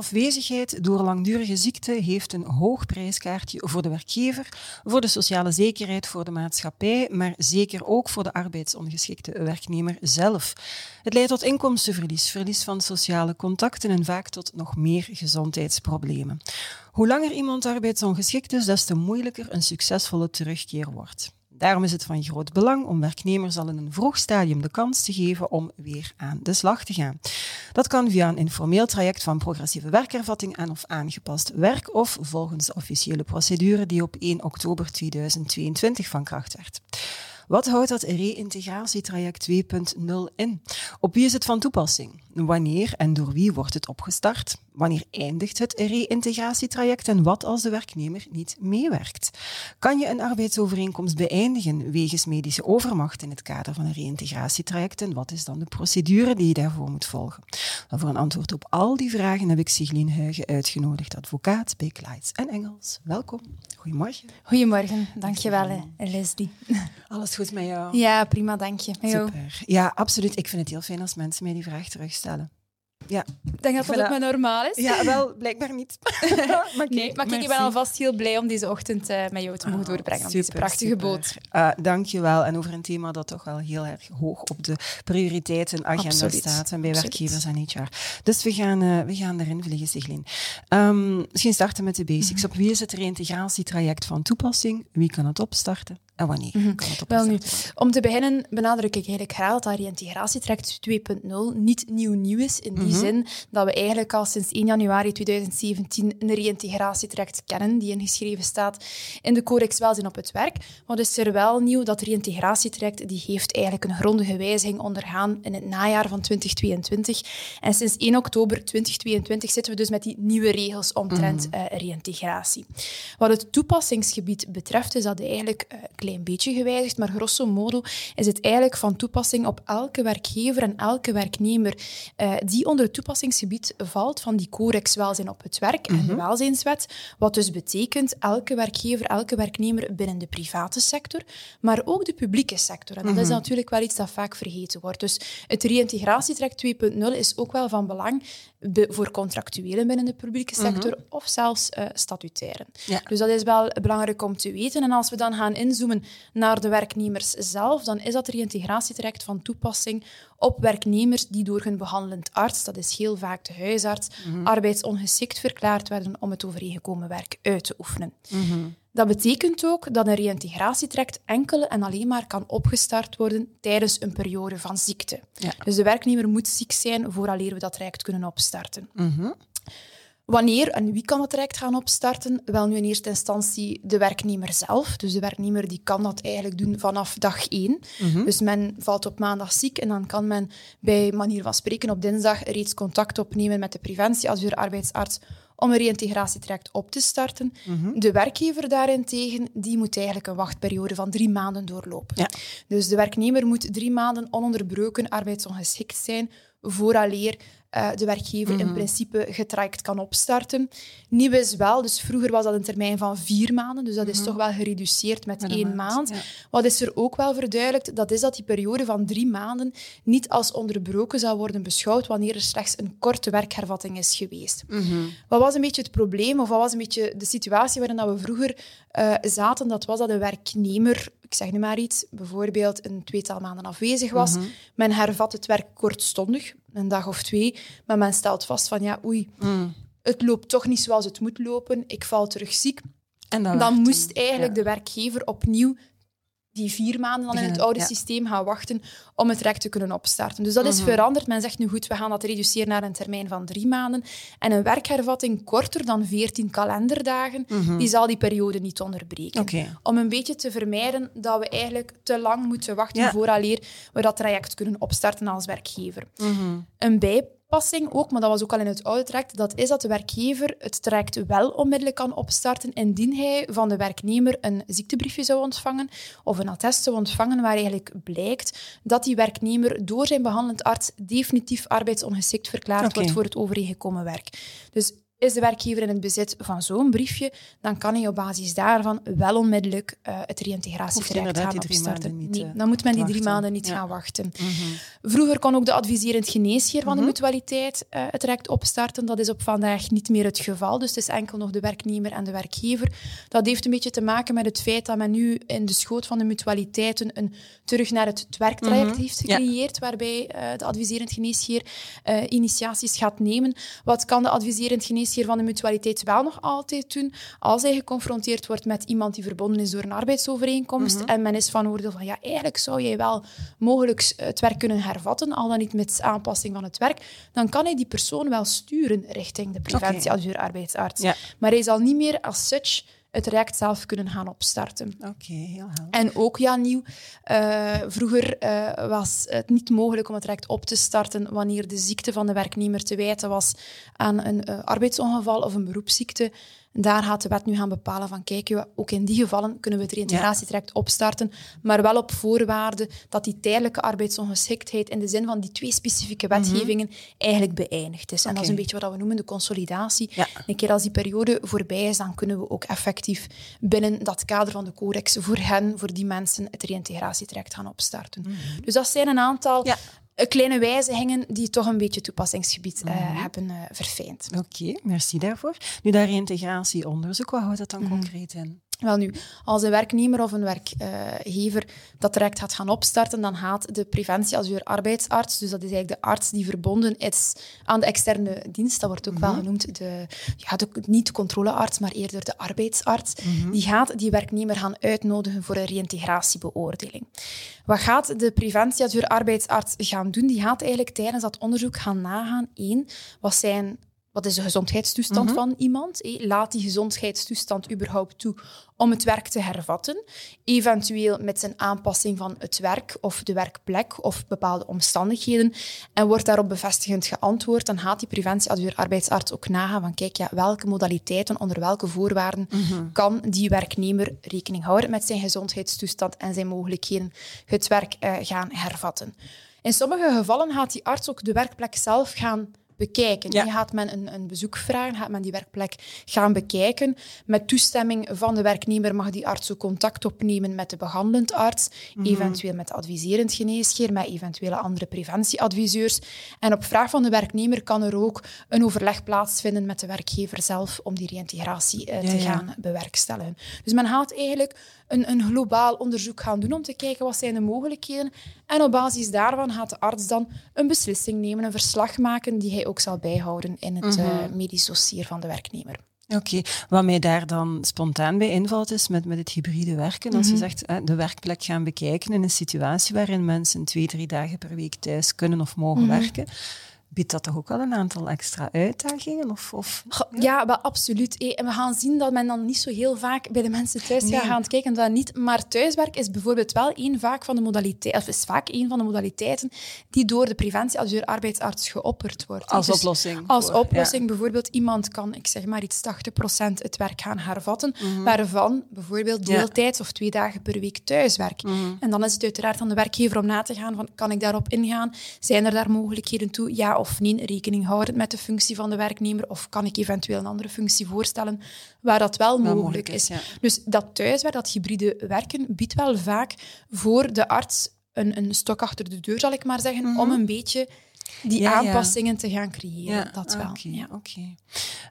Afwezigheid door langdurige ziekte heeft een hoog prijskaartje voor de werkgever, voor de sociale zekerheid, voor de maatschappij, maar zeker ook voor de arbeidsongeschikte werknemer zelf. Het leidt tot inkomstenverlies, verlies van sociale contacten en vaak tot nog meer gezondheidsproblemen. Hoe langer iemand arbeidsongeschikt is, des te moeilijker een succesvolle terugkeer wordt. Daarom is het van groot belang om werknemers al in een vroeg stadium de kans te geven om weer aan de slag te gaan. Dat kan via een informeel traject van progressieve werkervatting aan of aangepast werk of volgens de officiële procedure die op 1 oktober 2022 van kracht werd. Wat houdt dat reïntegratietraject 2.0 in? Op wie is het van toepassing? Wanneer en door wie wordt het opgestart? Wanneer eindigt het reïntegratietraject en wat als de werknemer niet meewerkt? Kan je een arbeidsovereenkomst beëindigen wegens medische overmacht in het kader van een reïntegratietraject en wat is dan de procedure die je daarvoor moet volgen? voor een antwoord op al die vragen heb ik Siglien Huigen uitgenodigd, advocaat bij en Engels. Welkom. Goedemorgen. Goedemorgen, dankjewel Leslie. Alles goed met jou? Ja, prima, dank je. Super. Ja, absoluut. Ik vind het heel fijn als mensen mij die vraag terugstellen. Ja. Ik denk dat dat ook maar normaal is. Ja, wel, blijkbaar niet. maar nee, maar ik ben alvast heel blij om deze ochtend uh, met jou te mogen ah, doorbrengen. Super, deze prachtige super. boot. Uh, Dank je wel. En over een thema dat toch wel heel erg hoog op de prioriteitenagenda staat. En bij werkgevers en HR. Dus we gaan, uh, we gaan erin vliegen, Siglin. Um, misschien starten met de basics. Mhm. Op wie is het reïntegratietraject van toepassing? Wie kan het opstarten? En wanneer mm Wel nu, om te beginnen benadruk ik eigenlijk graag dat reïntegratietraject 2.0 niet nieuw nieuw is. In die mhm. zin dat we eigenlijk al sinds 1 januari 2017 een reïntegratietraject kennen die ingeschreven staat in de Codex Welzijn op het werk. Wat is er wel nieuw? Dat reïntegratietraject die heeft eigenlijk een grondige wijziging ondergaan in het najaar van 2022. En sinds 1 oktober 2022 zitten we dus met die nieuwe regels omtrent mm reïntegratie. Wat het toepassingsgebied betreft is dat eigenlijk uh, een beetje gewijzigd, maar grosso modo is het eigenlijk van toepassing op elke werkgever en elke werknemer uh, die onder het toepassingsgebied valt van die Corex Welzijn op het werk en de mhm. Welzijnswet. Wat dus betekent elke werkgever, elke werknemer binnen de private sector, maar ook de publieke sector. En dat is mhm. natuurlijk wel iets dat vaak vergeten wordt. Dus het reïntegratietraject 2.0 is ook wel van belang voor contractuelen binnen de publieke mhm. sector of zelfs uh, statutairen. Dus dat is wel belangrijk om te weten. En als we dan gaan inzoomen naar de werknemers zelf, dan is dat reïntegratietraject van toepassing op werknemers die door hun behandelend arts, dat is heel vaak de huisarts, mm arbeidsongeschikt verklaard werden om het overeengekomen werk uit te oefenen. Mhm. Dat betekent ook dat een reïntegratietraject enkel en alleen maar kan opgestart worden tijdens een periode van ziekte. Dus de werknemer moet ziek zijn vooraleer we dat traject kunnen opstarten. Mm Wanneer en wie kan het traject gaan opstarten? Wel nu in eerste instantie de werknemer zelf. Dus de werknemer die kan dat eigenlijk doen vanaf dag één. Mhm. Dus men valt op maandag ziek en dan kan men bij manier van spreken op dinsdag reeds contact opnemen met de preventieadviseur arbeidsarts om een reïntegratietraject op te starten. Mhm. De werkgever daarentegen, die moet eigenlijk een wachtperiode van drie maanden doorlopen. Ja. Dus de werknemer moet drie maanden ononderbroken arbeidsongeschikt zijn vooraleer uh, de werkgever in mhm. principe getraject kan opstarten. Nieuw is wel, dus vroeger was dat een termijn van vier maanden, dus dat is mhm. toch wel gereduceerd met, één maand. Wat is er ook wel verduidelijkt, dat is dat die periode van drie maanden niet als onderbroken zou worden beschouwd wanneer er slechts een korte werkhervatting is geweest. Mhm. Wat was een beetje het probleem, of wat was een beetje de situatie waarin we vroeger uh, zaten? Dat was dat een werknemer ik zeg nu maar iets, bijvoorbeeld een tweetal maanden afwezig was. Men hervat het werk kortstondig, een dag of twee. Maar men stelt vast van, ja, oei, mm. het loopt toch niet zoals het moet lopen. Ik val terug ziek. En dan, dan moest eigenlijk de werkgever opnieuw die vier maanden dan in het oude systeem gaan wachten om het traject te kunnen opstarten. Dus dat is mhm. veranderd. Men zegt nu goed, we gaan dat reduceren naar een termijn van drie maanden. En een werkhervatting korter dan 14 kalenderdagen, mhm. die zal die periode niet onderbreken. Om een beetje te vermijden dat we eigenlijk te lang moeten wachten ja. vooraleer we dat traject kunnen opstarten als werkgever. Mhm. Een bij aanpassing ook, maar dat was ook al in het oude traject, dat is dat de werkgever het traject wel onmiddellijk kan opstarten indien hij van de werknemer een ziektebriefje zou ontvangen of een attest zou ontvangen waar eigenlijk blijkt dat die werknemer door zijn behandelend arts definitief arbeidsongeschikt verklaard wordt voor het overeengekomen werk. Dus is de werkgever in het bezit van zo'n briefje, dan kan hij op basis daarvan wel onmiddellijk eh, het reïntegratietraject gaan die drie opstarten. maanden niet, nee, eh, dan moet men die drie wachten. maanden niet Ja. gaan wachten. Mhm. Vroeger kon ook de adviserend geneesheer van de Mhm. mutualiteit eh, het traject opstarten. Dat is op vandaag niet meer het geval. Dus het is enkel nog de werknemer en de werkgever. Dat heeft een beetje te maken met het feit dat men nu in de schoot van de mutualiteiten een terug naar het werktraject Mhm. heeft Ja. gecreëerd, waarbij de adviserend geneesheer initiaties gaat nemen. Wat kan de adviserend geneesheer van de mutualiteit wel nog altijd doen? Als hij geconfronteerd wordt met iemand die verbonden is door een arbeidsovereenkomst Mhm. en men is van oordeel van ja, eigenlijk zou jij wel mogelijk het werk kunnen hervatten, al dan niet met aanpassing van het werk, dan kan hij die persoon wel sturen richting de preventieadviseur arbeidsarts. Ja. Maar hij zal niet meer als such het traject zelf kunnen gaan opstarten. Oké, heel helder. En ook ja, nieuw. eh, vroeger eh, was het niet mogelijk om het traject op te starten wanneer de ziekte van de werknemer te wijten was aan een eh, arbeidsongeval of een beroepsziekte. Daar gaat de wet nu gaan bepalen van kijk, ook in die gevallen kunnen we het reïntegratietraject opstarten, maar wel op voorwaarde dat die tijdelijke arbeidsongeschiktheid in de zin van die twee specifieke wetgevingen eigenlijk beëindigd is. En dat is een beetje wat we noemen de consolidatie. Ja. Een keer als die periode voorbij is, dan kunnen we ook effectief binnen dat kader van de codex voor hen, voor die mensen, het reïntegratietraject gaan opstarten. Dus dat zijn een aantal Ja. Eh, kleine wijzigingen die toch een beetje toepassingsgebied eh, Mhm. hebben eh, verfijnd. Oké, merci daarvoor. Nu, dat reïntegratieonderzoek, wat houdt dat Mhm. dan concreet in? Wel nu, als een werknemer of een werkgever dat traject gaat gaan opstarten, dan gaat de preventieadviseur arbeidsarts, dus dat is eigenlijk de arts die verbonden is aan de externe dienst, dat wordt ook wel genoemd de, ja, de, niet de controlearts, maar eerder de arbeidsarts, die gaat die werknemer gaan uitnodigen voor een reïntegratiebeoordeling. Wat gaat de preventieadviseur arbeidsarts gaan doen? Die gaat eigenlijk tijdens dat onderzoek gaan nagaan, één, wat zijn wat is de gezondheidstoestand van iemand? Laat die gezondheidstoestand überhaupt toe om het werk te hervatten? Eventueel met zijn aanpassing van het werk of de werkplek of bepaalde omstandigheden. En wordt daarop bevestigend geantwoord, dan gaat die preventieadviseur arbeidsarts ook nagaan van kijk, ja, welke modaliteiten, onder welke voorwaarden kan die werknemer rekening houden met zijn gezondheidstoestand en zijn mogelijkheden het werk eh, gaan hervatten. In sommige gevallen gaat die arts ook de werkplek zelf gaan bekijken. Ja. Je gaat men een, een bezoek vragen, gaat men die werkplek gaan bekijken. Met toestemming van de werknemer mag die arts ook contact opnemen met de behandelend arts, eventueel met de adviserend geneesheer, met eventuele andere preventieadviseurs. En op vraag van de werknemer kan er ook een overleg plaatsvinden met de werkgever zelf om die reïntegratie eh, te Ja, ja. gaan bewerkstelligen. Dus men gaat eigenlijk een, een globaal onderzoek gaan doen om te kijken wat zijn de mogelijkheden. En op basis daarvan gaat de arts dan een beslissing nemen, een verslag maken die hij ook zal bijhouden in het eh, medisch dossier van de werknemer. Oké, wat mij daar dan spontaan bij invalt is met, met het hybride werken. Als je zegt eh, de werkplek gaan bekijken in een situatie waarin mensen twee, drie dagen per week thuis kunnen of mogen werken, biedt dat toch ook wel een aantal extra uitdagingen? Of, of, Ja, wel, absoluut. En we gaan zien dat men dan niet zo heel vaak bij de mensen thuis Nee. gaat kijken. Dat niet. Maar thuiswerk is bijvoorbeeld wel één vaak van de modaliteiten, of is vaak een van de modaliteiten die door de preventieadviseur arbeidsarts geopperd wordt. als Dus oplossing? Als voor- oplossing bijvoorbeeld iemand kan, ik zeg maar iets, 80% het werk gaan hervatten, waarvan bijvoorbeeld Ja. deeltijds of twee dagen per week thuiswerk. En dan is het uiteraard aan de werkgever om na te gaan van, kan ik daarop ingaan? Zijn er daar mogelijkheden toe? Ja of nee? Rekening houden met de functie van de werknemer of kan ik eventueel een andere functie voorstellen waar dat wel, mogelijk, mogelijk is? ja. Dus dat thuiswerk, dat hybride werken, biedt wel vaak voor de arts een, een stok achter de deur, zal ik maar zeggen, om een beetje die Ja, ja. aanpassingen te gaan creëren. dat wel. Oké, ja. oké.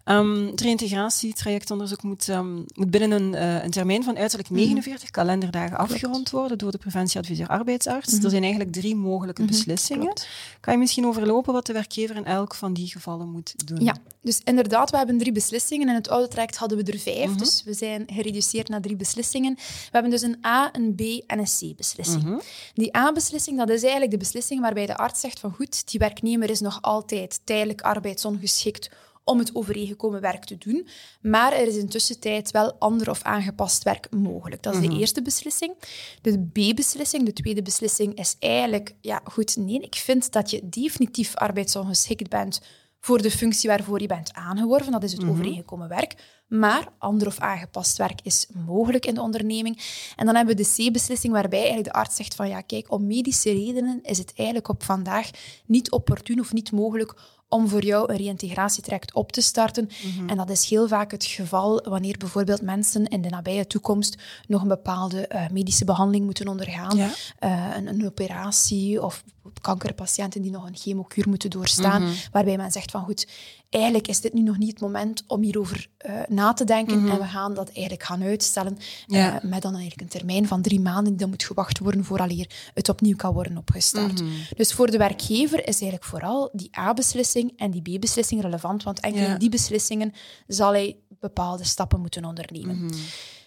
Ehm, het reïntegratietrajectonderzoek moet, ehm, moet binnen een, eh, een termijn van uiterlijk 49 kalenderdagen afgerond worden door de preventieadviseur arbeidsarts. Er zijn eigenlijk drie mogelijke beslissingen. klopt. Kan je misschien overlopen wat de werkgever in elk van die gevallen moet doen? Ja, dus inderdaad, we hebben drie beslissingen. In het oude traject hadden we er vijf, Mhm. dus we zijn gereduceerd naar drie beslissingen. We hebben dus een A, een B en een C-beslissing. Mhm. Die A-beslissing, dat is eigenlijk de beslissing waarbij de arts zegt van goed, die werknemer is nog altijd tijdelijk arbeidsongeschikt om het overeengekomen werk te doen. Maar er is in tussentijd wel ander of aangepast werk mogelijk. Dat is de Mhm. eerste beslissing. De B-beslissing, de tweede beslissing, is eigenlijk... Ja, goed, nee, ik vind dat je definitief arbeidsongeschikt bent voor de functie waarvoor je bent aangeworven. Dat is het Mhm. overeengekomen werk. Maar ander of aangepast werk is mogelijk in de onderneming. En dan hebben we de C-beslissing, waarbij eigenlijk de arts zegt van ja, kijk, om medische redenen is het eigenlijk op vandaag niet opportun of niet mogelijk om voor jou een reïntegratietraject op te starten. Mhm. En dat is heel vaak het geval wanneer bijvoorbeeld mensen in de nabije toekomst nog een bepaalde eh, medische behandeling moeten ondergaan. Ja. Eh, een, een operatie of kankerpatiënten die nog een chemokuur moeten doorstaan, Mhm. waarbij men zegt van goed, eigenlijk is dit nu nog niet het moment om hierover eh, na te denken en we gaan dat eigenlijk gaan uitstellen Mhm. Ja. eh, met dan eigenlijk een termijn van drie maanden die dan moet gewacht worden vooraleer het opnieuw kan worden opgestart. Mhm. Dus voor de werkgever is eigenlijk vooral die A-beslissing en die B-beslissing relevant, want enkel Ja. in die beslissingen zal hij bepaalde stappen moeten ondernemen.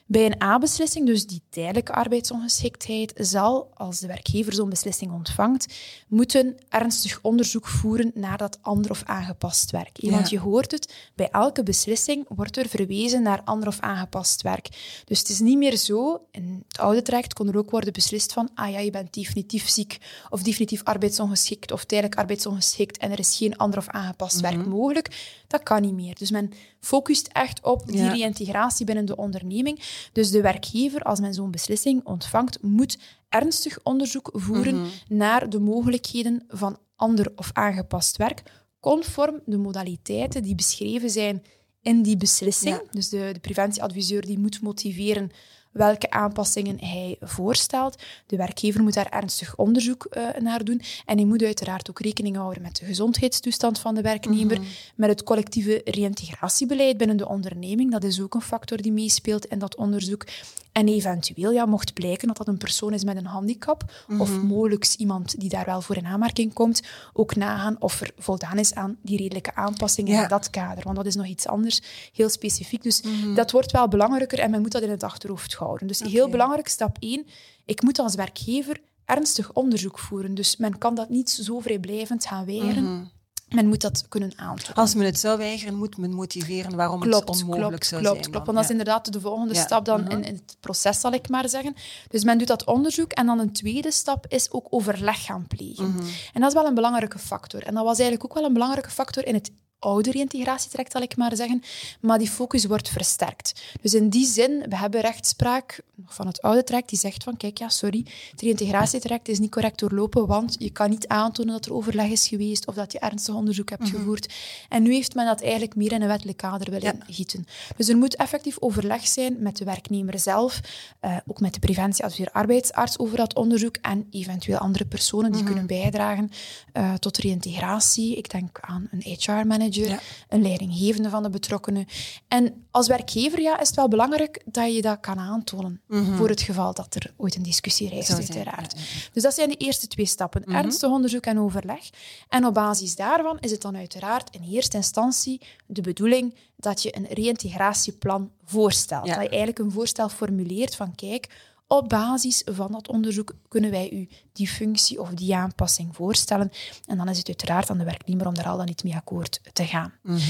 Mhm. Bij een A-beslissing, dus die tijdelijke arbeidsongeschiktheid, zal, als de werkgever zo'n beslissing ontvangt, moeten ernstig onderzoek voeren naar dat ander of aangepast werk. Ja. Want je hoort het, bij elke beslissing wordt er verwezen naar ander of aangepast werk. Dus het is niet meer zo, in het oude traject kon er ook worden beslist van, ah ja, je bent definitief ziek of definitief arbeidsongeschikt of tijdelijk arbeidsongeschikt en er is geen ander of aangepast Mhm. werk mogelijk. Dat kan niet meer. Dus men focust echt op die Ja. reïntegratie binnen de onderneming. Dus de werkgever, als men zo'n beslissing ontvangt, moet ernstig onderzoek voeren Mhm. naar de mogelijkheden van ander of aangepast werk, conform de modaliteiten die beschreven zijn in die beslissing. Ja. Dus de, de preventieadviseur die moet motiveren welke aanpassingen hij voorstelt. De werkgever moet daar ernstig onderzoek eh, naar doen. En hij moet uiteraard ook rekening houden met de gezondheidstoestand van de werknemer, Mhm. met het collectieve reïntegratiebeleid binnen de onderneming. Dat is ook een factor die meespeelt in dat onderzoek. En eventueel ja, mocht blijken dat dat een persoon is met een handicap, of Mhm. mogelijk iemand die daar wel voor in aanmerking komt, ook nagaan of er voldaan is aan die redelijke aanpassingen Ja. in dat kader. Want dat is nog iets anders, heel specifiek. Dus Mhm. dat wordt wel belangrijker en men moet dat in het achterhoofd houden. Dus heel belangrijk, stap 1, ik moet als werkgever ernstig onderzoek voeren. Dus men kan dat niet zo vrijblijvend gaan weigeren. Mhm. Men moet dat kunnen aantonen. Als men het zou weigeren, moet men motiveren waarom Klopt, het onmogelijk klopt, zou klopt, zijn. klopt. dan. Want dat is inderdaad de volgende Ja. stap dan Mhm. in, in het proces, zal ik maar zeggen. Dus men doet dat onderzoek en dan een tweede stap is ook overleg gaan plegen. Mhm. En dat is wel een belangrijke factor. En dat was eigenlijk ook wel een belangrijke factor in het oude reïntegratietraject, zal ik maar zeggen. Maar die focus wordt versterkt. Dus in die zin, we hebben rechtspraak van het oude traject die zegt van, kijk, ja, sorry, het reïntegratietraject is niet correct doorlopen, want je kan niet aantonen dat er overleg is geweest of dat je ernstig onderzoek hebt gevoerd. En nu heeft men dat eigenlijk meer in een wettelijk kader willen Ja. gieten. Dus er moet effectief overleg zijn met de werknemer zelf, eh, ook met de preventieadviseur arbeidsarts over dat onderzoek en eventueel andere personen die kunnen bijdragen eh, tot reïntegratie. Ik denk aan een HR-manager, Ja. een leidinggevende van de betrokkenen. En als werkgever ja, is het wel belangrijk dat je dat kan aantonen, voor het geval dat er ooit een discussie rijst, zijn, uiteraard. ja, ja, Dus dat zijn de eerste twee stappen. Ernstig onderzoek en overleg. En op basis daarvan is het dan uiteraard in eerste instantie de bedoeling dat je een reïntegratieplan voorstelt. Dat je eigenlijk een voorstel formuleert van kijk, op basis van dat onderzoek kunnen wij u die functie of die aanpassing voorstellen. En dan is het uiteraard aan de werknemer om daar al dan niet mee akkoord te gaan. Mhm.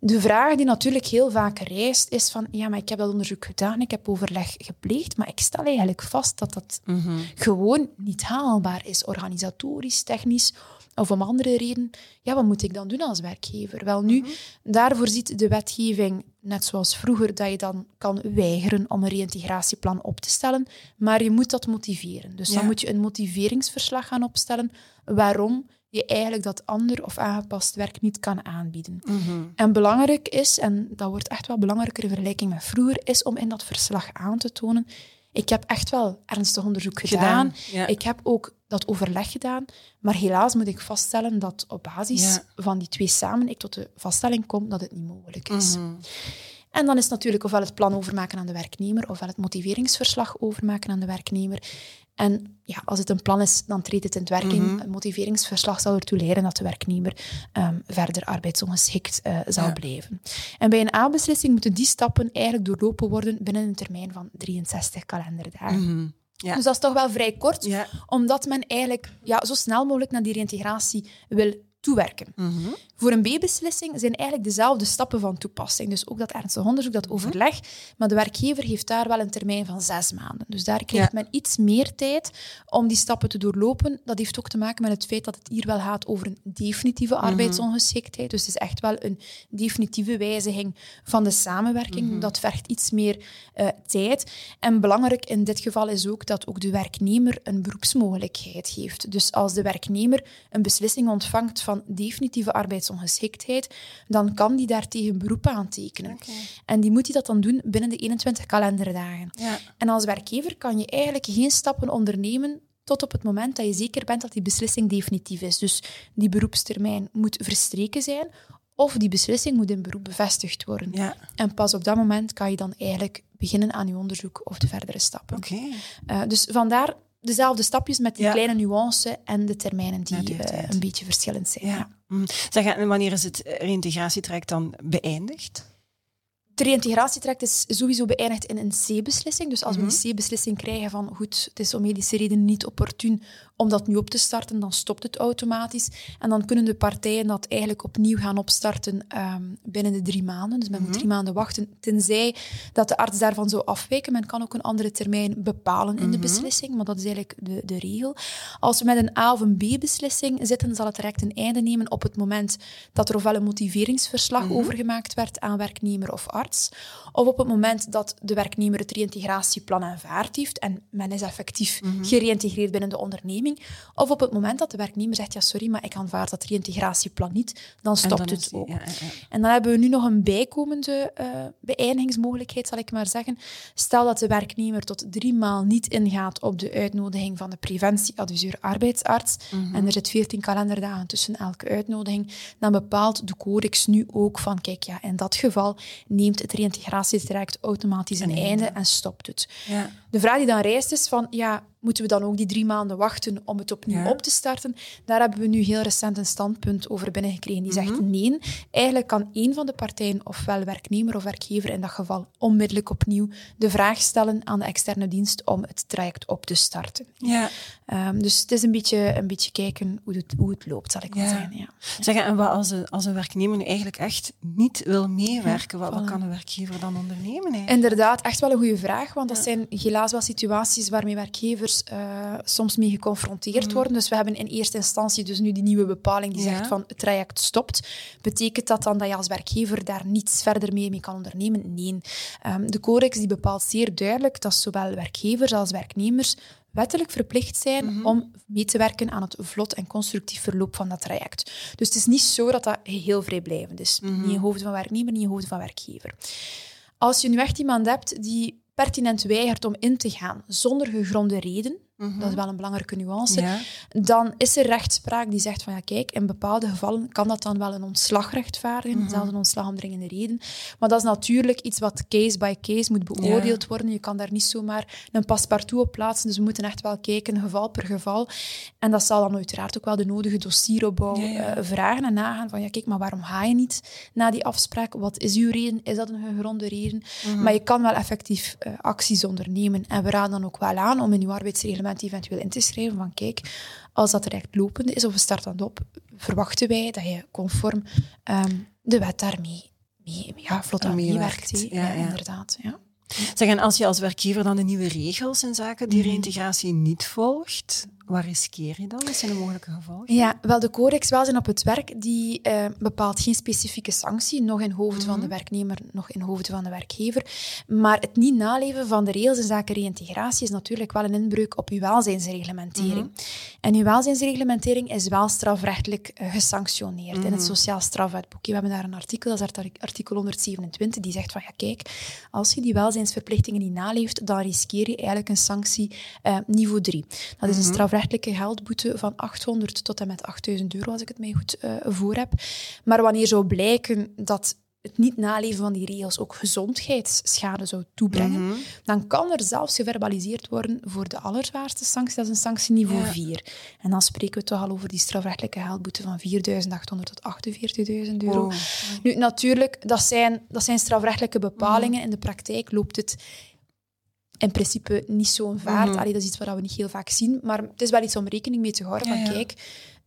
De vraag die natuurlijk heel vaak rijst is van ja, maar ik heb dat onderzoek gedaan, ik heb overleg gepleegd, maar ik stel eigenlijk vast dat dat Mhm. gewoon niet haalbaar is, organisatorisch, technisch of om andere reden. Ja, wat moet ik dan doen als werkgever? Wel nu, daarvoor ziet de wetgeving, net zoals vroeger, dat je dan kan weigeren om een reïntegratieplan op te stellen, maar je moet dat motiveren. Dus dan moet je een motiveringsverslag gaan opstellen waarom je eigenlijk dat ander of aangepast werk niet kan aanbieden. Mhm. En belangrijk is, en dat wordt echt wel belangrijker in vergelijking met vroeger, is om in dat verslag aan te tonen ik heb echt wel ernstig onderzoek gedaan. Gedaan, ja. Ik heb ook dat overleg gedaan. Maar helaas moet ik vaststellen dat op basis Ja. van die twee samen ik tot de vaststelling kom dat het niet mogelijk is. Mhm. En dan is het natuurlijk ofwel het plan overmaken aan de werknemer, ofwel het motiveringsverslag overmaken aan de werknemer. En ja, als het een plan is, dan treedt het in het werking. Mhm. Een motiveringsverslag zal ertoe leiden dat de werknemer ehm, verder arbeidsongeschikt eh, zal Ja. blijven. En bij een A-beslissing moeten die stappen eigenlijk doorlopen worden binnen een termijn van 63 kalenderdagen. Mhm. Ja. Dus dat is toch wel vrij kort, Ja. omdat men eigenlijk ja, zo snel mogelijk naar die reïntegratie wil toewerken. Voor een B-beslissing zijn eigenlijk dezelfde stappen van toepassing. Dus ook dat ernstig onderzoek, dat overleg. Maar de werkgever heeft daar wel een termijn van zes maanden. Dus daar krijgt men iets meer tijd om die stappen te doorlopen. Dat heeft ook te maken met het feit dat het hier wel gaat over een definitieve arbeidsongeschiktheid. Dus het is echt wel een definitieve wijziging van de samenwerking. Dat vergt iets meer uh, tijd. En belangrijk in dit geval is ook dat ook de werknemer een beroepsmogelijkheid geeft. Dus als de werknemer een beslissing ontvangt van definitieve arbeidsongeschiktheid, dan kan die daartegen beroep aantekenen. Okay. En die moet hij dat dan doen binnen de 21 kalenderdagen. Ja. En als werkgever kan je eigenlijk geen stappen ondernemen tot op het moment dat je zeker bent dat die beslissing definitief is. Dus die beroepstermijn moet verstreken zijn of die beslissing moet in beroep bevestigd worden. Ja. En pas op dat moment kan je dan eigenlijk beginnen aan je onderzoek of de verdere stappen. Okay. Uh, dus vandaar dezelfde stapjes met die kleine nuance en de termijnen die uh, een beetje verschillend zijn. Ja. Mm. Zeg, en wanneer is het reïntegratietraject dan beëindigd? De reïntegratietraject is sowieso beëindigd in een C-beslissing. Dus als we mhm. een C-beslissing krijgen van goed, het is om medische redenen niet opportun om dat nu op te starten, dan stopt het automatisch. En dan kunnen de partijen dat eigenlijk opnieuw gaan opstarten um, binnen de drie maanden. Dus men moet mhm. drie maanden wachten, tenzij dat de arts daarvan zou afwijken. Men kan ook een andere termijn bepalen in de mhm. beslissing, maar dat is eigenlijk de, de regel. Als we met een A of een B-beslissing zitten, zal het direct een einde nemen op het moment dat er ofwel een motiveringsverslag mm -hmm. overgemaakt werd aan werknemer of arts, of op het moment dat de werknemer het reïntegratieplan aanvaard heeft en men is effectief mm gereïntegreerd binnen de onderneming. Of op het moment dat de werknemer zegt, ja sorry, maar ik aanvaard dat reïntegratieplan niet, dan stopt het ook. En dan hebben we nu nog een bijkomende uh, beëindigingsmogelijkheid, zal ik maar zeggen. Stel dat de werknemer tot drie maal niet ingaat op de uitnodiging van de preventieadviseur arbeidsarts, mhm. en er zit 14 kalenderdagen tussen elke uitnodiging, dan bepaalt de codex nu ook van, kijk, ja, in dat geval neemt het reïntegratietraject automatisch een, einde en stopt het. Ja. De vraag die dan rijst is van, ja, moeten we dan ook die drie maanden wachten om het opnieuw op te starten? Daar hebben we nu heel recent een standpunt over binnengekregen. Die zegt mhm. nee, eigenlijk kan één van de partijen, ofwel werknemer of werkgever in dat geval, onmiddellijk opnieuw de vraag stellen aan de externe dienst om het traject op te starten. Ja. Um, dus het is een beetje, een beetje kijken hoe het, hoe het loopt, zal ik ja. zeggen. Ja. Zeggen, en wat als, een, als een werknemer nu eigenlijk echt niet wil meewerken, wat, wat, kan een werkgever dan ondernemen? Eigenlijk? Inderdaad, echt wel een goede vraag, want dat zijn helaas wel situaties waarmee werkgevers uh, soms mee geconfronteerd mm. worden. Dus we hebben in eerste instantie dus nu die nieuwe bepaling die zegt van het traject stopt. Betekent dat dan dat je als werkgever daar niets verder mee, mee kan ondernemen? Nee. Um, de codex die bepaalt zeer duidelijk dat zowel werkgevers als werknemers wettelijk verplicht zijn mhm. om mee te werken aan het vlot en constructief verloop van dat traject. Dus het is niet zo dat dat heel vrijblijvend is. Mm Niet in hoofd van werknemer, niet in hoofd van werkgever. Als je nu echt iemand hebt die pertinent weigert om in te gaan zonder gegronde reden, Mhm. Dat is wel een belangrijke nuance. Dan is er rechtspraak die zegt van ja, kijk, in bepaalde gevallen kan dat dan wel een ontslag rechtvaardigen, mm zelfs een ontslag om dringende reden. Maar dat is natuurlijk iets wat case by case moet beoordeeld worden. Je kan daar niet zomaar een paspartout op plaatsen. Dus we moeten echt wel kijken, geval per geval. En dat zal dan uiteraard ook wel de nodige dossieropbouw uh, vragen en nagaan van ja, kijk, maar waarom ga je niet na die afspraak? Wat is uw reden? Is dat een gegronde reden? Mhm. Maar je kan wel effectief uh, acties ondernemen. En we raden dan ook wel aan om in uw arbeidsreglement eventueel in te schrijven van kijk, als dat recht lopende is of we starten dat op, verwachten wij dat je conform ehm, de wet daarmee mee, ja, vlot aan meewerkt. Ja, ja, inderdaad. Ja. Zeg, en als je als werkgever dan de nieuwe regels en zaken die mm reïntegratie niet volgt, Waar riskeer je dan? Wat zijn de mogelijke gevolgen? Ja, wel, de Codex Welzijn op het Werk die, uh, bepaalt geen specifieke sanctie, nog in hoofd van de mhm. werknemer, nog in hoofd van de werkgever. Maar het niet naleven van de regels in zaken reïntegratie is natuurlijk wel een inbreuk op uw welzijnsreglementering. Mhm. En uw welzijnsreglementering is wel strafrechtelijk uh, gesanctioneerd in het mhm. Sociaal Strafwetboek. We hebben daar een artikel, dat is artikel 127, die zegt van ja, kijk, als je die welzijnsverplichtingen niet naleeft, dan riskeer je eigenlijk een sanctie uh, niveau 3. Dat is een strafrechtelijk strafrechtelijke geldboete van 800 tot en met 8000 euro, als ik het mij goed uh, voor heb. Maar wanneer zou blijken dat het niet naleven van die regels ook gezondheidsschade zou toebrengen, mhm. dan kan er zelfs geverbaliseerd worden voor de allerzwaarste sanctie, dat is een sanctieniveau ja. 4. En dan spreken we toch al over die strafrechtelijke geldboete van 4.800 tot 48.000 euro. Oh. Nu, natuurlijk, dat zijn, dat zijn strafrechtelijke bepalingen. Mhm. In de praktijk loopt het in principe niet zo'n vaart. Mm dat is iets wat we niet heel vaak zien. Maar het is wel iets om rekening mee te houden. Van, kijk,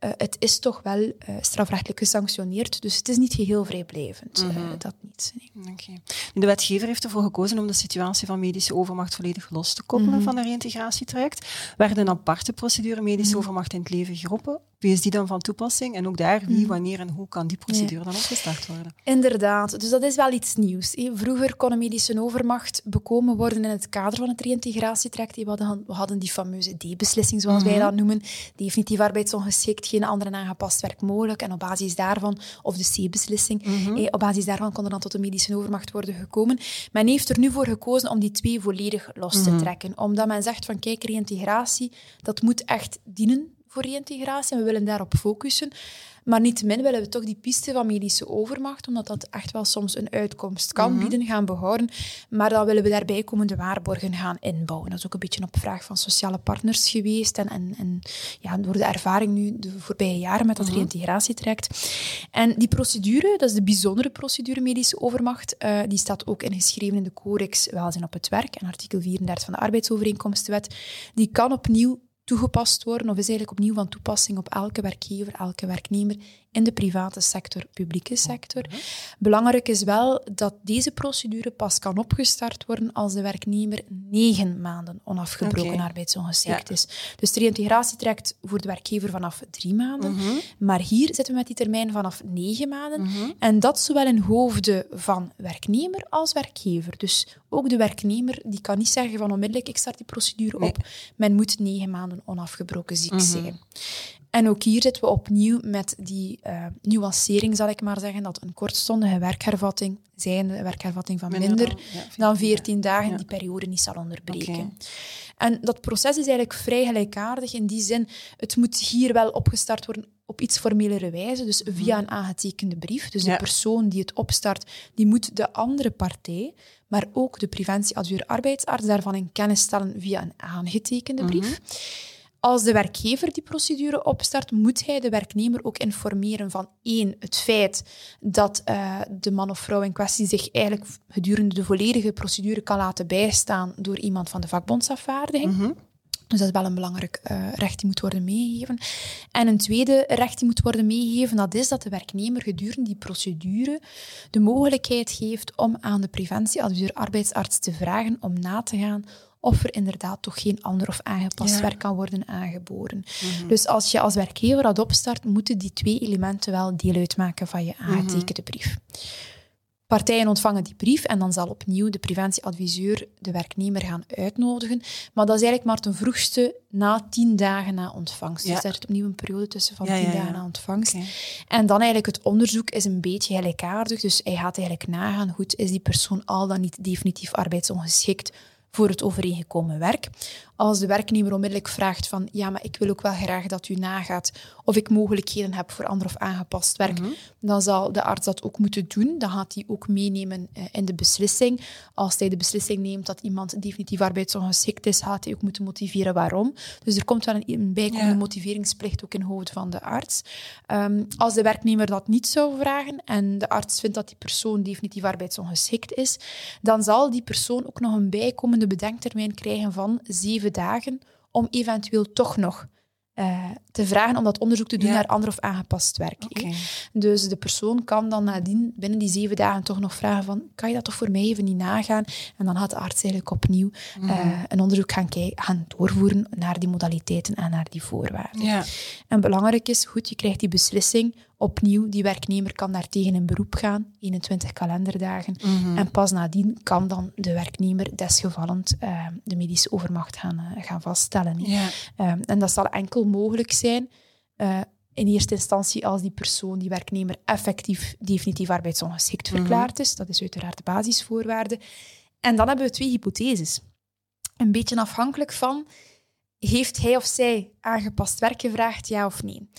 uh, het is toch wel uh, strafrechtelijk gesanctioneerd, dus het is niet geheel vrijblijvend. Mm -hmm. dat niet. Nee. Okay. De wetgever heeft ervoor gekozen om de situatie van medische overmacht volledig los te koppelen mm -hmm. van de reïntegratietraject. Werden een aparte procedure medische mm -hmm. overmacht in het leven geroepen. Wie is die dan van toepassing? En ook daar, wie, wanneer en hoe kan die procedure ja. dan opgestart worden? Inderdaad, dus dat is wel iets nieuws. Vroeger kon een medische overmacht bekomen worden in het kader van het reïntegratietraject. We hadden, we hadden die fameuze D-beslissing, zoals wij dat noemen. Definitief arbeidsongeschikt, geen andere aangepast werk mogelijk. En op basis daarvan, of de C-beslissing, eh, op basis daarvan kon er dan tot een medische overmacht worden gekomen. Men heeft er nu voor gekozen om die twee volledig los te trekken. Omdat men zegt van, kijk, reïntegratie, dat moet echt dienen voor reïntegratie en we willen daarop focussen. Maar niettemin willen we toch die piste van medische overmacht, omdat dat echt wel soms een uitkomst kan bieden, gaan behouden. Maar dan willen we daarbij komende waarborgen gaan inbouwen. Dat is ook een beetje op vraag van sociale partners geweest. En, en, en ja, door de ervaring nu de voorbije jaren met dat uh reïntegratietraject. En die procedure, dat is de bijzondere procedure medische overmacht, uh, die staat ook ingeschreven in de Codex Welzijn op het Werk en artikel 34 van de Arbeidsovereenkomstenwet. Die kan opnieuw toegepast worden of is eigenlijk opnieuw van toepassing op elke werkgever, elke werknemer in de private sector, publieke sector. Belangrijk is wel dat deze procedure pas kan opgestart worden als de werknemer negen maanden onafgebroken okay. arbeidsongeschikt ja. is. Dus de reïntegratie trekt voor de werkgever vanaf drie maanden, mm -hmm. maar hier zitten we met die termijn vanaf negen maanden. Mm -hmm. En dat zowel in hoofden van werknemer als werkgever. Dus ook de werknemer die kan niet zeggen van onmiddellijk ik start die procedure nee. op. Men moet negen maanden onafgebroken ziek mm -hmm. zijn. En ook hier zitten we opnieuw met die uh, nuancering, zal ik maar zeggen, dat een kortstondige werkhervatting, zijnde werkhervatting van minder, minder dan, ja, dan 14 dagen, ja. die periode niet zal onderbreken. Okay. En dat proces is eigenlijk vrij gelijkaardig in die zin, het moet hier wel opgestart worden op iets formelere wijze, dus via een aangetekende brief. Dus de persoon die het opstart, die moet de andere partij, maar ook de preventieadviseur arbeidsarts daarvan in kennis stellen via een aangetekende brief. Mm -hmm. Als de werkgever die procedure opstart, moet hij de werknemer ook informeren van één, het feit dat uh, de man of vrouw in kwestie zich eigenlijk gedurende de volledige procedure kan laten bijstaan door iemand van de vakbondsafvaardiging. Mm -hmm. Dus dat is wel een belangrijk uh, recht die moet worden meegegeven. En een tweede recht die moet worden meegegeven, dat is dat de werknemer gedurende die procedure de mogelijkheid geeft om aan de preventieadviseur arbeidsarts te vragen om na te gaan of er inderdaad toch geen ander of aangepast ja. werk kan worden aangeboden. Mm -hmm. Dus als je als werkgever dat opstart, moeten die twee elementen wel deel uitmaken van je aangetekende brief. Partijen ontvangen die brief en dan zal opnieuw de preventieadviseur de werknemer gaan uitnodigen. Maar dat is eigenlijk maar ten vroegste na tien dagen na ontvangst. Ja. Dus er is opnieuw een periode tussen van ja, tien ja, dagen na ontvangst. Okay. En dan eigenlijk het onderzoek is een beetje gelijkaardig. Dus hij gaat eigenlijk nagaan, goed, is die persoon al dan niet definitief arbeidsongeschikt voor het overeengekomen werk. Als de werknemer onmiddellijk vraagt van ja, maar ik wil ook wel graag dat u nagaat of ik mogelijkheden heb voor ander of aangepast werk, mm -hmm. dan zal de arts dat ook moeten doen. Dan gaat hij ook meenemen uh, in de beslissing. Als hij de beslissing neemt dat iemand definitief arbeidsongeschikt is, gaat hij ook moeten motiveren waarom. Dus er komt wel een, een bijkomende ja. motiveringsplicht ook in hoofd van de arts. Um, als de werknemer dat niet zou vragen en de arts vindt dat die persoon definitief arbeidsongeschikt is, dan zal die persoon ook nog een bijkomende bedenktermijn krijgen van zeven dagen om eventueel toch nog uh, te vragen om dat onderzoek te doen ja. naar ander of aangepast werk. Okay. Dus de persoon kan dan nadien binnen die zeven dagen toch nog vragen van kan je dat toch voor mij even niet nagaan? En dan gaat de arts eigenlijk opnieuw mm. uh, een onderzoek gaan, gaan doorvoeren naar die modaliteiten en naar die voorwaarden. Ja. En belangrijk is, goed, je krijgt die beslissing opnieuw, die werknemer kan daartegen in beroep gaan, 21 kalenderdagen. Mm -hmm. En pas nadien kan dan de werknemer desgevallend uh, de medische overmacht gaan, uh, gaan vaststellen. Uh, en dat zal enkel mogelijk zijn in eerste instantie als die persoon, die werknemer, effectief definitief arbeidsongeschikt verklaard mm -hmm. is. Dat is uiteraard de basisvoorwaarde. En dan hebben we twee hypotheses. Een beetje afhankelijk van heeft hij of zij aangepast werk gevraagd, ja of nee?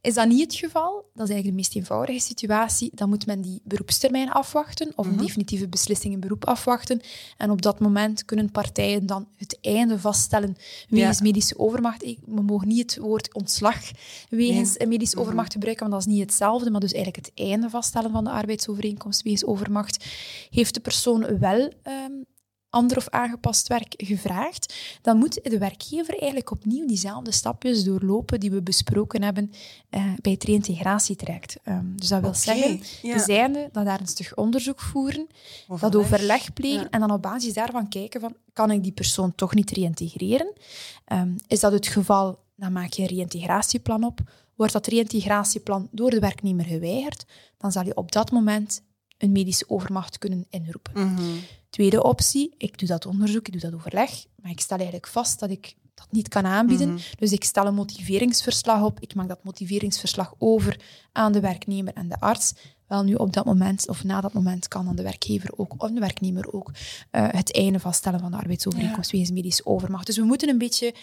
Is dat niet het geval, dat is eigenlijk de meest eenvoudige situatie, dan moet men die beroepstermijn afwachten of een -hmm. definitieve beslissing in beroep afwachten. En op dat moment kunnen partijen dan het einde vaststellen wegens ja. medische overmacht. We mogen niet het woord ontslag wegens nee. medische -hmm. overmacht gebruiken, want dat is niet hetzelfde, maar dus eigenlijk het einde vaststellen van de arbeidsovereenkomst wegens overmacht. Heeft de persoon wel um, ander of aangepast werk gevraagd, dan moet de werkgever eigenlijk opnieuw diezelfde stapjes doorlopen die we besproken hebben uh, bij het reïntegratietraject. Um, dus dat wil zeggen, ja. we zijn dat daar een stuk onderzoek voeren, overleg. dat overleg plegen en dan op basis daarvan kijken van, kan ik die persoon toch niet reïntegreren? Um, is dat het geval, dan maak je een reïntegratieplan op. Wordt dat reïntegratieplan door de werknemer geweigerd, dan zal je op dat moment een medische overmacht kunnen inroepen. Mm Tweede optie, ik doe dat onderzoek, ik doe dat overleg, maar ik stel eigenlijk vast dat ik dat niet kan aanbieden. Mhm. Dus ik stel een motiveringsverslag op, ik maak dat motiveringsverslag over aan de werknemer en de arts. Wel nu op dat moment of na dat moment kan dan de werkgever ook of de werknemer ook uh, het einde vaststellen van de arbeidsovereenkomst wegens medische overmacht. Dus we moeten een beetje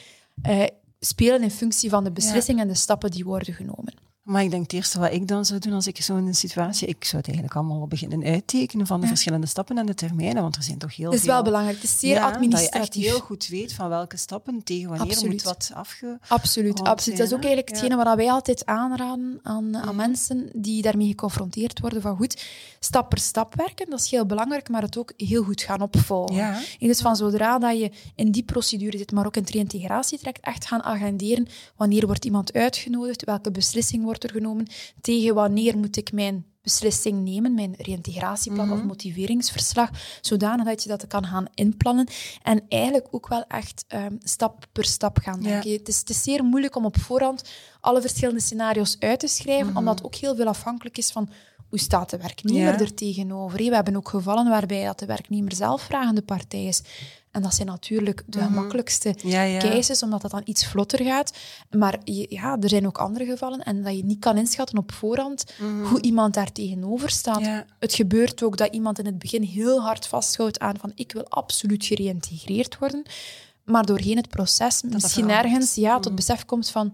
uh, spelen in functie van de beslissingen en de stappen die worden genomen. Maar ik denk het eerste wat ik dan zou doen als ik zo in een situatie... Ik zou het eigenlijk allemaal beginnen uittekenen van de verschillende stappen en de termijnen, want er zijn toch heel veel... Het is wel belangrijk. Het is zeer administratief. Dat je echt heel goed weet van welke stappen, tegen wanneer absoluut. moet wat afge... Absoluut, absoluut. Dat is ook eigenlijk hetgene wat wij altijd aanraden aan, aan mensen die daarmee geconfronteerd worden. Van goed, stap per stap werken, dat is heel belangrijk, maar het ook heel goed gaan opvolgen. Ja. En dus van zodra dat je in die procedure zit, maar ook in het reïntegratietraject, echt gaan agenderen wanneer wordt iemand uitgenodigd, welke beslissing wordt er genomen, tegen wanneer moet ik mijn beslissing nemen, mijn reïntegratieplan Mhm. of motiveringsverslag, zodanig dat je dat kan gaan inplannen en eigenlijk ook wel echt ehm, stap per stap gaan Ja. denken. Het, is, het is zeer moeilijk om op voorhand alle verschillende scenario's uit te schrijven, Mhm. omdat ook heel veel afhankelijk is van hoe staat de werknemer Ja. er tegenover. We hebben ook gevallen waarbij dat de werknemer zelf vragende partij is. En dat zijn natuurlijk de Mhm. makkelijkste Ja, ja. cases, omdat dat dan iets vlotter gaat. Maar je- ja, er zijn ook andere gevallen en dat je niet kan inschatten op voorhand hoe iemand daar tegenover staat. Mhm. Ja. Het gebeurt ook dat iemand in het begin heel hard vasthoudt aan van ik wil absoluut gereïntegreerd worden. Maar doorheen het proces misschien ergens ja, tot Mhm. besef komt van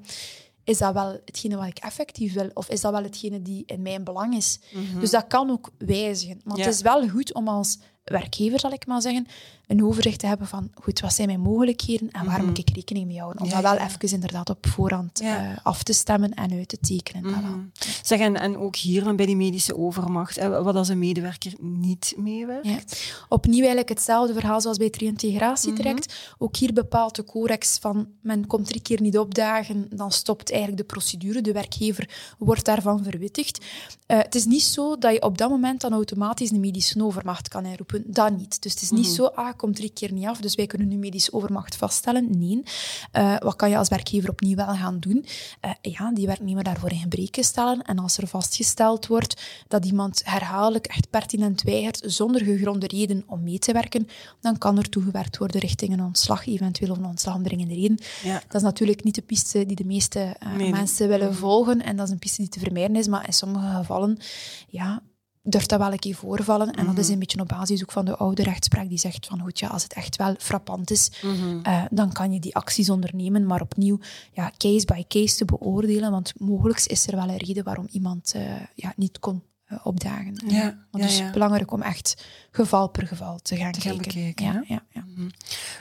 is dat wel hetgene wat ik effectief wil? Of is dat wel hetgene die in mijn belang is? Dus dat kan ook wijzigen. Maar Mhm. Ja. het is wel goed om als werkgever, zal ik maar zeggen, een overzicht te hebben van goed, wat zijn mijn mogelijkheden en waar Mhm. moet ik rekening mee houden? Om Ja, dat wel ja. even inderdaad op voorhand Ja. eh, af te stemmen en uit te tekenen. Mhm. Zeg, en, en ook hier dan bij die medische overmacht, hè, wat als een medewerker niet meewerkt? Opnieuw eigenlijk hetzelfde verhaal zoals bij het reïntegratietraject. Mhm. Ook hier bepaalt de corex van men komt drie keer niet opdagen, dan stopt eigenlijk de procedure. De werkgever wordt daarvan verwittigd. Eh, het is niet zo dat je op dat moment dan automatisch een medische overmacht kan inroepen. Dat niet. Dus het is niet Mhm. zo, ah, komt drie keer niet af, dus wij kunnen nu medische overmacht vaststellen. Nee. Eh, wat kan je als werkgever opnieuw wel gaan doen? Eh, ja, die werknemer daarvoor in gebreken stellen. En als er vastgesteld wordt dat iemand herhaaldelijk echt pertinent weigert zonder gegronde reden om mee te werken, dan kan er toegewerkt worden richting een ontslag, eventueel of een ontslag om dringende reden. Ja. Dat is natuurlijk niet de piste die de meeste eh, Nee, nee. mensen willen volgen. En dat is een piste die te vermijden is. Maar in sommige gevallen ja, durft dat wel een keer voorvallen. En dat is Mhm. een beetje op basis ook van de oude rechtspraak die zegt van goed, ja, als het echt wel frappant is, Mhm. eh, dan kan je die acties ondernemen. Maar opnieuw, ja, case by case te beoordelen. Want mogelijk is er wel een reden waarom iemand eh, ja, niet kon eh, opdagen. Ja, Want ja, het is ja. belangrijk om echt geval per geval te gaan Te gaan kijken. ja, Mhm.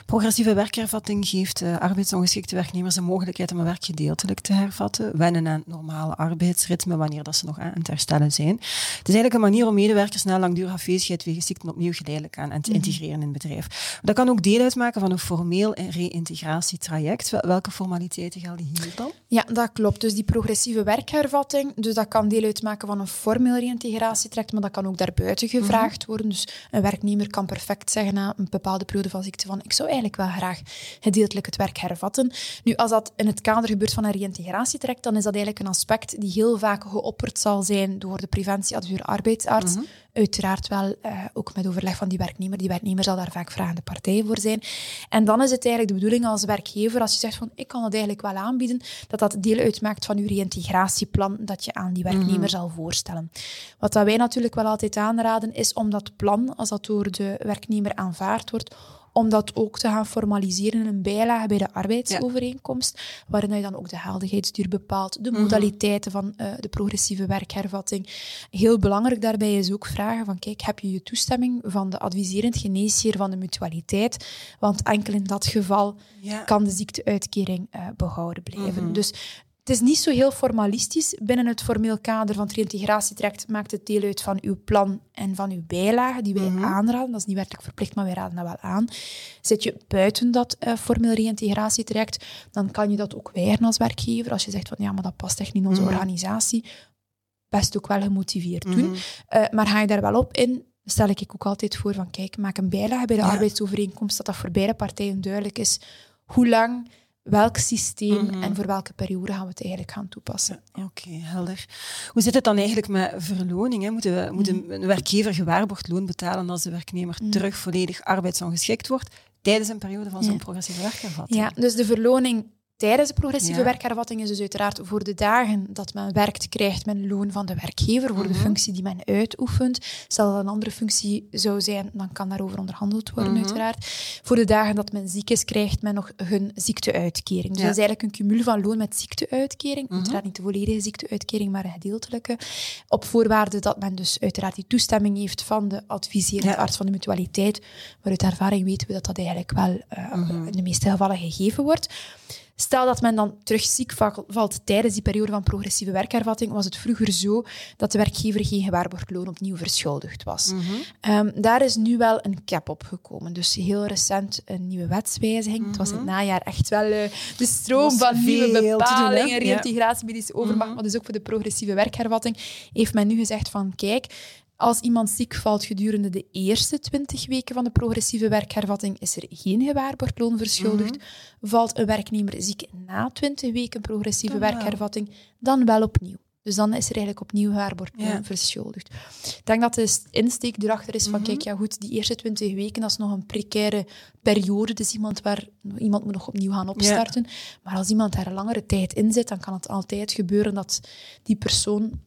Progressieve werkhervatting geeft eh, arbeidsongeschikte werknemers de mogelijkheid om een werk gedeeltelijk te hervatten, wennen aan het normale arbeidsritme wanneer dat ze nog aan het herstellen zijn. Het is eigenlijk een manier om medewerkers na langdurige afwezigheid wegens ziekten opnieuw geleidelijk aan en te Mhm. integreren in het bedrijf. Dat kan ook deel uitmaken van een formeel reïntegratietraject. Wel- Welke formaliteiten gelden hier dan? Ja, dat klopt. Dus die progressieve werkhervatting, dus dat kan deel uitmaken van een formeel reïntegratietraject, maar dat kan ook daarbuiten gevraagd worden. Dus een werknemer kan perfect zeggen na een bepaalde periode van van ik zou eigenlijk wel graag gedeeltelijk het werk hervatten. Nu, als dat in het kader gebeurt van een reïntegratietraject, dan is dat eigenlijk een aspect die heel vaak geopperd zal zijn door de preventieadviseur arbeidsarts. Uiteraard wel eh, ook met overleg van die werknemer. Die werknemer zal daar vaak vragende partij voor zijn. En dan is het eigenlijk de bedoeling als werkgever, als je zegt van ik kan het eigenlijk wel aanbieden, dat dat deel uitmaakt van je reïntegratieplan dat je aan die werknemer zal voorstellen. Wat dat wij natuurlijk wel altijd aanraden, is om dat plan, als dat door de werknemer aanvaard wordt, om dat ook te gaan formaliseren in een bijlage bij de arbeidsovereenkomst, waarin je dan ook de geldigheidsduur bepaalt, de modaliteiten van eh, de progressieve werkhervatting. Heel belangrijk daarbij is ook vragen van, kijk, heb je je toestemming van de adviserend geneesheer van de mutualiteit? Want enkel in dat geval Ja. kan de ziekteuitkering eh, behouden blijven. Dus Het is niet zo heel formalistisch. Binnen het formeel kader van het reïntegratietraject maakt het deel uit van uw plan en van uw bijlage, die wij Mhm. aanraden. Dat is niet wettelijk verplicht, maar wij raden dat wel aan. Zit je buiten dat eh, formeel reïntegratietraject, dan kan je dat ook weigeren als werkgever. Als je zegt van ja, maar dat past echt niet in onze Mhm. organisatie, best ook wel gemotiveerd doen. Mhm. Eh, maar ga je daar wel op in, stel ik ook altijd voor van kijk, maak een bijlage bij de Ja. arbeidsovereenkomst, dat dat voor beide partijen duidelijk is hoe lang, welk systeem Mhm. en voor welke periode gaan we het eigenlijk gaan toepassen. Oké, helder. Hoe zit het dan eigenlijk met verloning? Hè? Moet, de, moet Mhm. een werkgever gewaarborgd loon betalen als de werknemer terug volledig arbeidsongeschikt wordt tijdens een periode van zo'n Ja. progressieve werkervatting? Ja, dus de verloning tijdens de progressieve Ja. werkhervatting is dus uiteraard voor de dagen dat men werkt, krijgt men loon van de werkgever voor de Mhm. functie die men uitoefent. Stel dat een andere functie zou zijn, dan kan daarover onderhandeld worden, Mhm. uiteraard. Voor de dagen dat men ziek is, krijgt men nog hun ziekteuitkering. Dus Ja. dat is eigenlijk een cumul van loon met ziekteuitkering. Mhm. Uiteraard niet de volledige ziekteuitkering, maar een gedeeltelijke. Op voorwaarde dat men dus uiteraard die toestemming heeft van de adviserende Ja. arts van de mutualiteit. Maar uit ervaring weten we dat dat eigenlijk wel eh, in de meeste gevallen gegeven wordt. Stel dat men dan terug ziek va- valt tijdens die periode van progressieve werkhervatting, was het vroeger zo dat de werkgever geen gewaarborgd loon opnieuw verschuldigd was. Mhm. Ehm, daar is nu wel een cap op gekomen. Dus heel recent een nieuwe wetswijziging. Het was in het najaar echt wel eh, de stroom van nieuwe doen, bepalingen, Ja. reïntegratie, medische overmacht, Mhm. maar dus ook voor de progressieve werkhervatting, heeft men nu gezegd van kijk, als iemand ziek valt gedurende de eerste 20 weken van de progressieve werkhervatting, is er geen gewaarborgd loon verschuldigd. Valt een werknemer ziek na 20 weken progressieve Dan wel. werkhervatting, dan wel opnieuw. Dus dan is er eigenlijk opnieuw gewaarborgd loon Ja. verschuldigd. Ik denk dat de st- insteek erachter is van, Mhm. kijk, ja goed, die eerste 20 weken, dat is nog een precaire periode. Dus iemand waar iemand moet nog opnieuw gaan opstarten. Maar als iemand daar een langere tijd in zit, dan kan het altijd gebeuren dat die persoon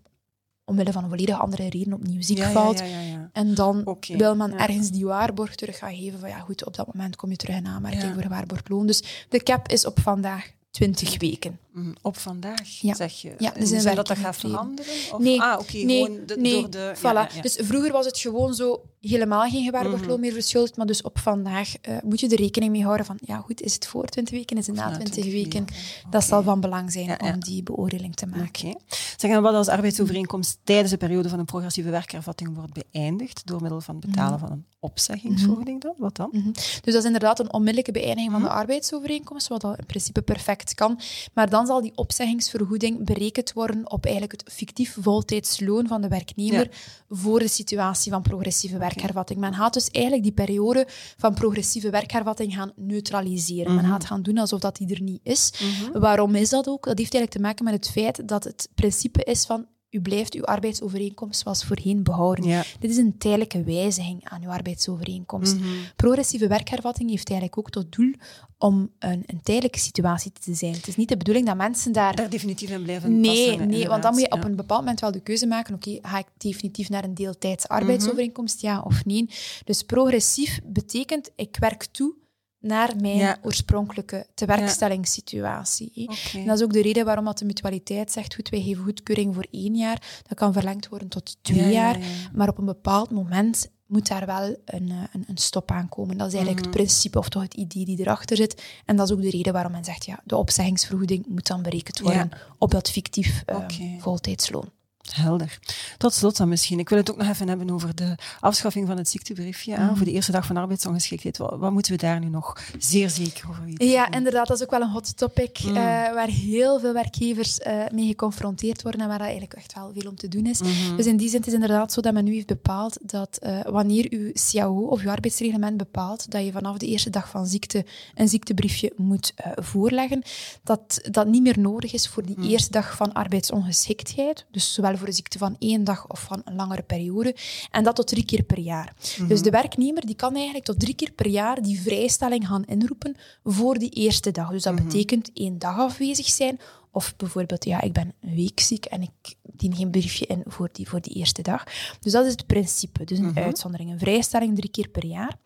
omwille van een volledig andere reden opnieuw ziek Ja, valt. ja, ja, ja. En dan wil men ergens die waarborg terug gaan geven van ja goed, op dat moment kom je terug in aanmerking voor gewaarborgd loon. Dus de cap is op vandaag 20 weken. Mhm. Op vandaag, Ja. zeg je. Ja, dus zin dat dat gaat veranderen? Of? Nee, ah, oké, nee, de- nee, door de... voilà. ja, ja, ja. Dus vroeger was het gewoon zo helemaal geen gewaarborgd Mhm. loon meer verschuldigd, maar dus op vandaag eh, moet je er rekening mee houden van ja goed, is het voor 20 weken, is het na Na 20 weken? Dat zal van belang zijn om die beoordeling te maken. Oké. Zeg, en wat als arbeidsovereenkomst tijdens de periode van een progressieve werkervatting wordt beëindigd door middel van het betalen van een opzeggingsvergoeding dan? Wat dan? Mhm. Dus dat is inderdaad een onmiddellijke beëindiging van de Mhm. arbeidsovereenkomst, wat dat in principe perfect kan. Maar dan zal die opzeggingsvergoeding berekend worden op eigenlijk het fictief voltijdsloon van de werknemer voor de situatie van progressieve werkhervatting. Men gaat dus eigenlijk die periode van progressieve werkhervatting gaan neutraliseren. Men Mhm. gaat gaan doen alsof dat die er niet is. Mhm. Waarom is dat ook? Dat heeft eigenlijk te maken met het feit dat het principe is van u blijft uw arbeidsovereenkomst zoals voorheen behouden. Ja. Dit is een tijdelijke wijziging aan uw arbeidsovereenkomst. Mhm. Progressieve werkhervatting heeft eigenlijk ook tot doel om een, een tijdelijke situatie te zijn. Het is niet de bedoeling dat mensen daar... Daar definitief in blijven Nee, vasthangen, nee, want dan moet je op een bepaald moment wel de keuze maken. Oké, ga ik definitief naar een deeltijds arbeidsovereenkomst, ja of nee? Dus progressief betekent, ik werk toe naar mijn Ja. oorspronkelijke tewerkstellingssituatie. En dat is ook de reden waarom dat de mutualiteit zegt, goed, wij geven goedkeuring voor één jaar. Dat kan verlengd worden tot twee Ja, ja, jaar. ja. Maar op een bepaald moment moet daar wel een, eh, een, een stop aan komen. Dat is eigenlijk Mhm. het principe of toch het idee die erachter zit. En dat is ook de reden waarom men zegt, ja, de opzeggingsvergoeding moet dan berekend worden op dat fictief eh, Oké. voltijdsloon. Helder. Tot slot dan misschien. Ik wil het ook nog even hebben over de afschaffing van het ziektebriefje Mhm. voor de eerste dag van arbeidsongeschiktheid. Wat, wat moeten we daar nu nog zeer zeker over weten? Ja, inderdaad, dat is ook wel een hot topic Mm. eh, waar heel veel werkgevers eh, mee geconfronteerd worden en waar dat eigenlijk echt wel veel om te doen is. Mhm. Dus in die zin het is het inderdaad zo dat men nu heeft bepaald dat eh, wanneer uw CAO of uw arbeidsreglement bepaalt dat je vanaf de eerste dag van ziekte een ziektebriefje moet voorleggen, dat dat niet meer nodig is voor die eerste dag van arbeidsongeschiktheid. Dus zowel voor de ziekte van één dag of van een langere periode. En dat tot drie keer per jaar. Mhm. Dus de werknemer die kan eigenlijk tot drie keer per jaar die vrijstelling gaan inroepen voor die eerste dag. Dus dat Mhm. betekent één dag afwezig zijn. Of bijvoorbeeld, ja, ik ben een week ziek en ik dien geen briefje in voor die, voor die eerste dag. Dus dat is het principe. Dus een Mhm. uitzondering, een vrijstelling drie keer per jaar.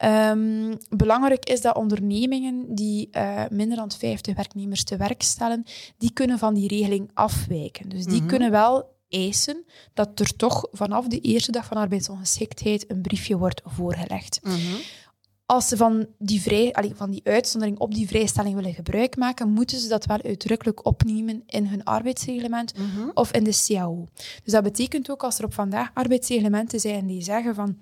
Ehm, belangrijk is dat ondernemingen die eh, minder dan 50 werknemers te werk stellen, die kunnen van die regeling afwijken. Dus die Mhm. kunnen wel eisen dat er toch vanaf de eerste dag van arbeidsongeschiktheid een briefje wordt voorgelegd. Mhm. als ze van die, vrij, allee, van die uitzondering op die vrijstelling willen gebruik maken, moeten ze dat wel uitdrukkelijk opnemen in hun arbeidsreglement Mhm. of in de CAO. Dus dat betekent ook als er op vandaag arbeidsreglementen zijn die zeggen van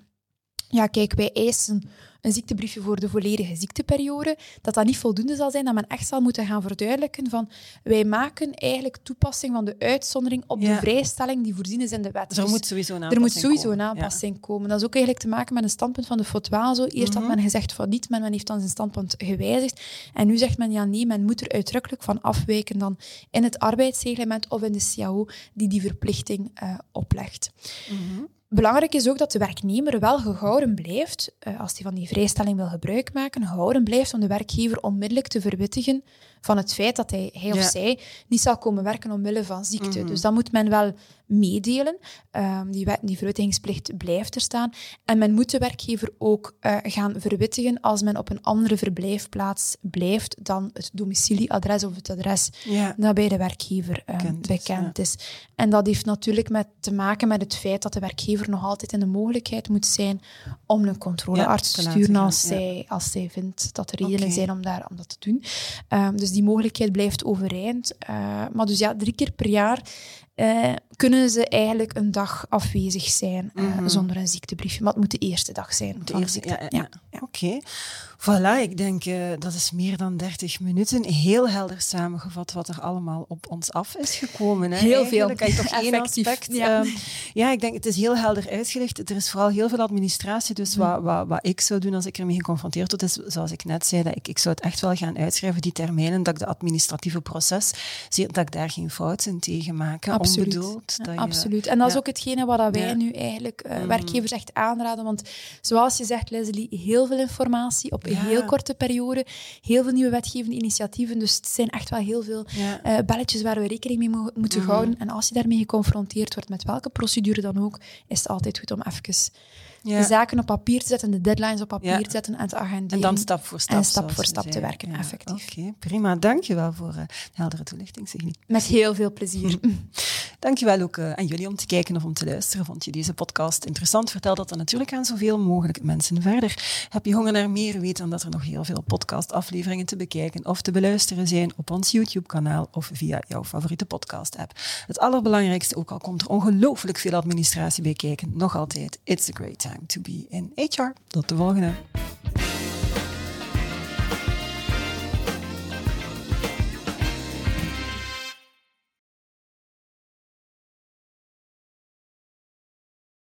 ja, kijk, wij eisen een ziektebriefje voor de volledige ziekteperiode, dat dat niet voldoende zal zijn, dat men echt zal moeten gaan verduidelijken van wij maken eigenlijk toepassing van de uitzondering op Ja. de vrijstelling die voorzien is in de wet. Dus er Dus moet sowieso een er aanpassing moet sowieso komen. een aanpassing komen. Dat is ook eigenlijk te maken met een standpunt van de FOTWA. Zo. Eerst Mhm. had men gezegd van niet, maar men heeft dan zijn standpunt gewijzigd. En nu zegt men ja, nee, men moet er uitdrukkelijk van afwijken dan in het arbeidsreglement of in de CAO die die verplichting eh, oplegt. Mhm. Belangrijk is ook dat de werknemer wel gehouden blijft, eh, als hij van die vrijstelling wil gebruik maken, gehouden blijft om de werkgever onmiddellijk te verwittigen van het feit dat hij, hij of Ja. zij niet zal komen werken omwille van ziekte. Mhm. Dus dat moet men wel meedelen. Ehm, die, wet- die verwittigingsplicht blijft er staan. En men moet de werkgever ook eh, gaan verwittigen als men op een andere verblijfplaats blijft dan het domicilieadres of het adres Ja. dat bij de werkgever eh, Bekend bekend, is, is, En dat heeft natuurlijk met, te maken met het feit dat de werkgever nog altijd in de mogelijkheid moet zijn om een controlearts te sturen als, zij, als zij vindt dat er redenen zijn om, daar, om dat te doen. Ehm, dus die mogelijkheid blijft overeind. Eh, maar dus ja, drie keer per jaar eh, kunnen ze eigenlijk een dag afwezig zijn eh, Mhm. zonder een ziektebriefje. Maar het moet de eerste dag zijn De van eerste, de ziekte. ja, ja, ja. Oké. Voilà, ik denk uh, dat is meer dan 30 minuten. Heel helder samengevat wat er allemaal op ons af is gekomen. Hè. Heel veel. Kan je toch één aspect... ja. Um, ja, ik denk het is heel helder uitgelegd. Er is vooral heel veel administratie. Dus Mm. wat, wat, wat ik zou doen als ik ermee geconfronteerd word, is zoals ik net zei, dat ik, ik zou het echt wel gaan uitschrijven, die termijnen, dat ik de administratieve proces, dat ik daar geen fouten tegen maak. Absoluut. Dat je- absoluut. En dat is ja. ook hetgene wat wij Ja. nu eigenlijk uh, Mhm. werkgevers echt aanraden. Want zoals je zegt, Leslie, heel veel informatie op een heel korte periode. Heel veel nieuwe wetgevende initiatieven. Dus het zijn echt wel heel veel eh, belletjes waar we rekening mee mo- moeten Mhm. houden. En als je daarmee geconfronteerd wordt, met welke procedure dan ook, is het altijd goed om even Ja. de zaken op papier te zetten, de deadlines op papier Ja. te zetten en te agenderen. En dan stap voor stap. En stap voor stap te werken, effectief. Oké, prima. Dankjewel voor uh, de heldere toelichting, Signy. Met heel veel plezier. Dankjewel ook uh, aan jullie om te kijken of om te luisteren. Vond je deze podcast interessant? Vertel dat dan natuurlijk aan zoveel mogelijk mensen verder. Heb je honger naar meer? Weet dan dat er nog heel veel podcastafleveringen te bekijken of te beluisteren zijn op ons YouTube-kanaal of via jouw favoriete podcast-app. Het allerbelangrijkste, ook al komt er ongelooflijk veel administratie bij kijken, nog altijd, it's a great to be in HR. Tot de volgende.